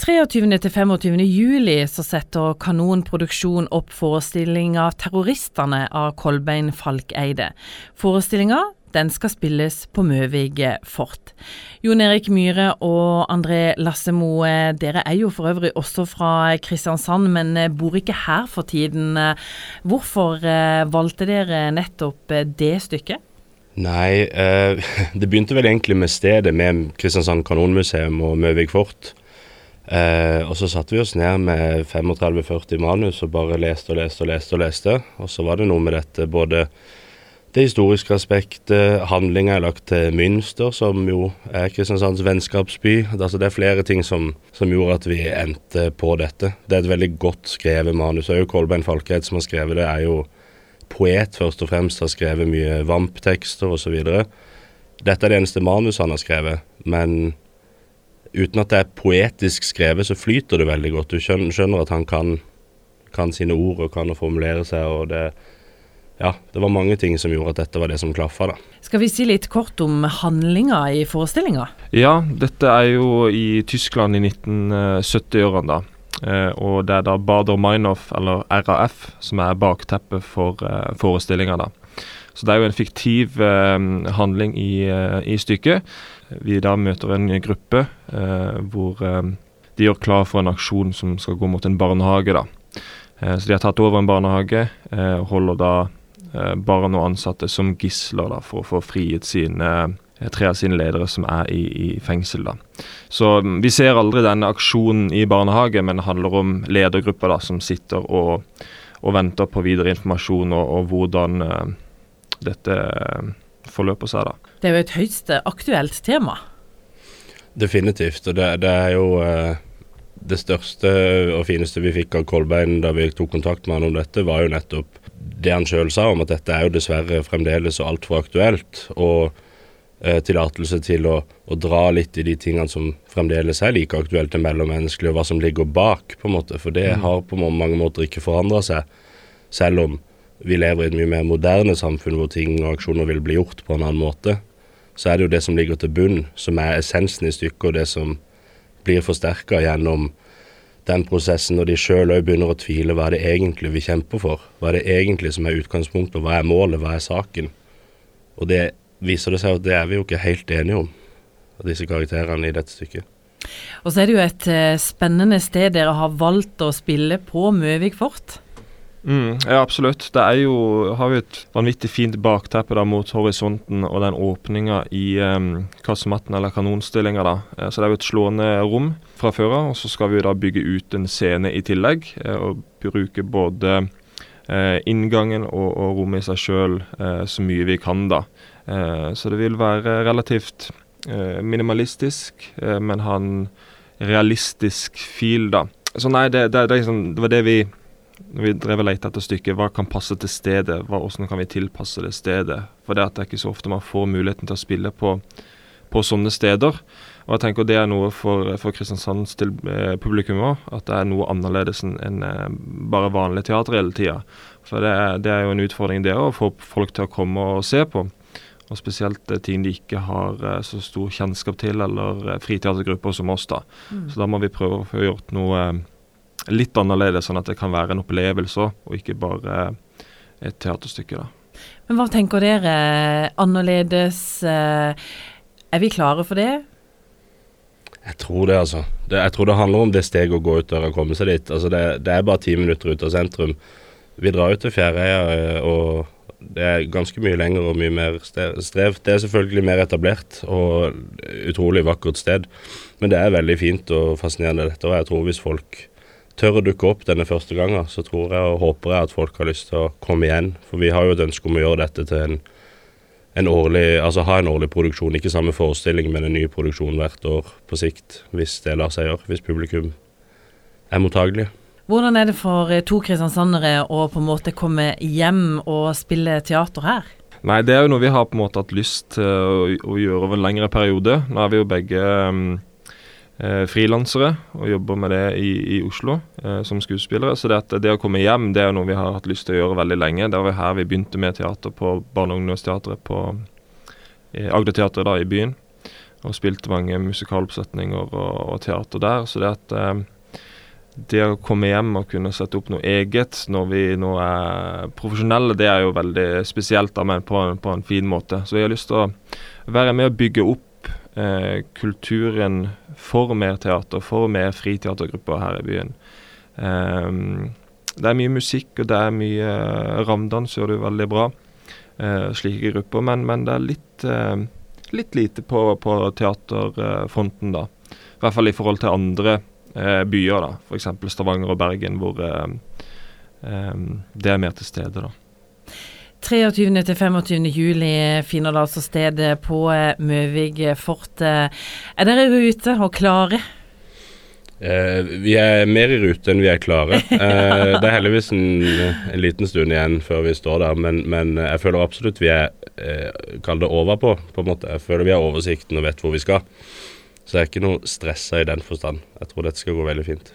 23. til 25. juli så setter Kanonproduksjon opp forestillinga 'Terroristene' av Kolbein Falkeide. Forestillinga den skal spilles på Møvig fort. Jon Erik Myhre og André Lassemo, dere er jo for øvrig også fra Kristiansand, men bor ikke her for tiden. Hvorfor eh, valgte dere nettopp det stykket? Nei, eh, det begynte vel egentlig med stedet, med Kristiansand Kanonmuseum og Møvig fort. Eh, og så satte vi oss ned med 35-40 manus og bare leste og leste og leste. Og leste. Og så var det noe med dette både det historiske aspektet, handlinga er lagt til Münster, som jo er Kristiansands vennskapsby. Altså det er flere ting som, som, gjorde at vi endte på dette. Det er et veldig godt skrevet manus. Og Kolbein Falkeid som har skrevet det, er jo poet først og fremst. Har skrevet mye vamptekster osv. Dette er det eneste manuset han har skrevet, men uten at det er poetisk skrevet, så flyter det veldig godt. Du skjønner, at han kan, kan, sine ord og kan å formulere seg. og det, ja, det var mange ting som gjorde at dette var det som klaffa. Skal vi si litt kort om handlinga i forestillinga? Ja, dette er jo i Tyskland i 1970-årene, da. Eh, og det er da Bader Meinhof, eller RAF, som er bakteppet for eh, forestillinga, da. Så det er jo en fiktiv eh, handling i, eh, i stykket vi da møter en gruppe eh, hvor de gjør klar for en aksjon som skal gå mot en barnehage. da. Så de har tatt over en barnehage og holder da barn og ansatte som gisler da, for å få frigitt sine tre av sine ledere som er i, i, fengsel. da. Så mm, Vi ser aldri denne aksjonen i barnehage, men det handler om ledergrupper som sitter og, og venter på videre informasjon og, og hvordan dette forløpet seg. da. Det er jo et høyst aktuelt tema. Definitivt. Og det, det er jo eh, det største og fineste vi fikk av Kolbein da vi tok kontakt med han om dette, var jo nettopp det han sjøl sa om at dette er jo dessverre fremdeles altfor aktuelt. Og eh, tillatelse til å, å, dra litt i de tingene som fremdeles er like aktuelt til mellommenneskelig, og hva som ligger bak, på en måte. For det mm. har på mange måter ikke forandra seg, selv om vi lever i et mye mer moderne samfunn hvor ting og aksjoner vil bli gjort på en annen måte så er det jo det som ligger til bunn, som er essensen i stykket, og det som blir forsterka gjennom den prosessen, når de sjøl òg begynner å tvile hva er det egentlig vi kjemper for? Hva er det egentlig som er utgangspunktet, hva er målet, hva er saken? Og det viser det seg at det er vi jo ikke helt enige om, disse karakterene i dette stykket. Og så er det jo et uh, spennende sted dere har valgt å spille på, Møvik fort. Mm, ja, absolutt. Det er jo, har vi et vanvittig fint bakteppe da mot horisonten og den åpninga i um, kasematten eller kanonstillinga. da. Eh, så det er jo et slående rom fra før av. Og så skal vi da bygge ut en scene i tillegg. Eh, og bruke både eh, inngangen og, og, rommet i seg sjøl eh, så mye vi kan, da. Eh, så det vil være relativt eh, minimalistisk, men ha en realistisk fil, da. Så nei, det, det, det, liksom, det var det vi vi drev og lette etter stykket, hva kan passe til stedet? Hva, hvordan kan vi tilpasse det stedet? For det, det er ikke så ofte man får muligheten til å spille på, på sånne steder. Og jeg tenker Det er noe for, for Kristiansands til, eh, publikum òg, at det er noe annerledes enn en, eh, bare vanlig teater hele tida. For det er, det er, jo en utfordring det å få folk til å komme og se på. Og spesielt eh, ting de ikke har eh, så stor kjennskap til, eller friteatergrupper som oss. da. Mm. Så da må vi prøve å få gjort noe eh, litt annerledes, sånn at det kan være en opplevelse og ikke bare et teaterstykke. da. Men hva tenker dere annerledes? Eh, er vi klare for det? Jeg tror det, altså. Det, jeg tror det handler om det steget å gå ut døra og komme seg dit. Altså det, det, er bare ti minutter ut av sentrum. Vi drar ut til Fjæreia, eh, og det er ganske mye lenger og mye mer strev. Det er selvfølgelig mer etablert og utrolig vakkert sted, men det er veldig fint og fascinerende dette. Og jeg tror hvis folk tør å dukke opp denne første gangen, så tror jeg og håper jeg at folk har lyst til å komme igjen. For vi har jo et ønske om å gjøre dette til en, en årlig, altså ha en årlig produksjon. Ikke samme forestilling, men en ny produksjon hvert år på sikt, hvis det lar seg gjøre. Hvis publikum er mottagelig. Hvordan er det for eh, to kristiansandere å på en måte komme hjem og spille teater her? Nei, det er jo noe vi har på en måte hatt lyst til å, å gjøre over en lengre periode. Nå er vi jo begge um, eh, frilansere og jobber med det i, i Oslo eh, som skuespillere. Så det, det, å komme hjem det er noe vi har hatt lyst til å gjøre veldig lenge. Det var her vi begynte med teater på Barne- og ungdomsteatret på eh, Agderteatret da i byen. og spilte mange musikaloppsetninger og, og teater der. Så det at eh, det å komme hjem og kunne sette opp noe eget når vi nå er profesjonelle, det er jo veldig spesielt, men på, på en fin måte. Så jeg har lyst til å være med og bygge opp eh, kulturen for mer teater, for mer friteatergrupper her i byen. Um, det er mye musikk, og det er mye uh, Ramdans gjør det veldig bra, uh, slike grupper. Men, men, det er litt, uh, litt lite på, på teaterfronten, da. I hvert fall i forhold til andre byer, da. F.eks. Stavanger og Bergen, hvor um, det er mer til stede, da. 23. til 25. juli finner det altså sted på Møvig fort. Er dere ute og klare? Eh, vi er mer i rute enn vi er klare. Eh, det er heldigvis en, en, liten stund igjen før vi står der, men, men jeg føler absolutt vi er eh, Kall det overpå, på en måte. Jeg føler vi har oversikten og vet hvor vi skal. Så jeg er ikke noe stressa i den forstand. Jeg tror dette skal gå veldig fint.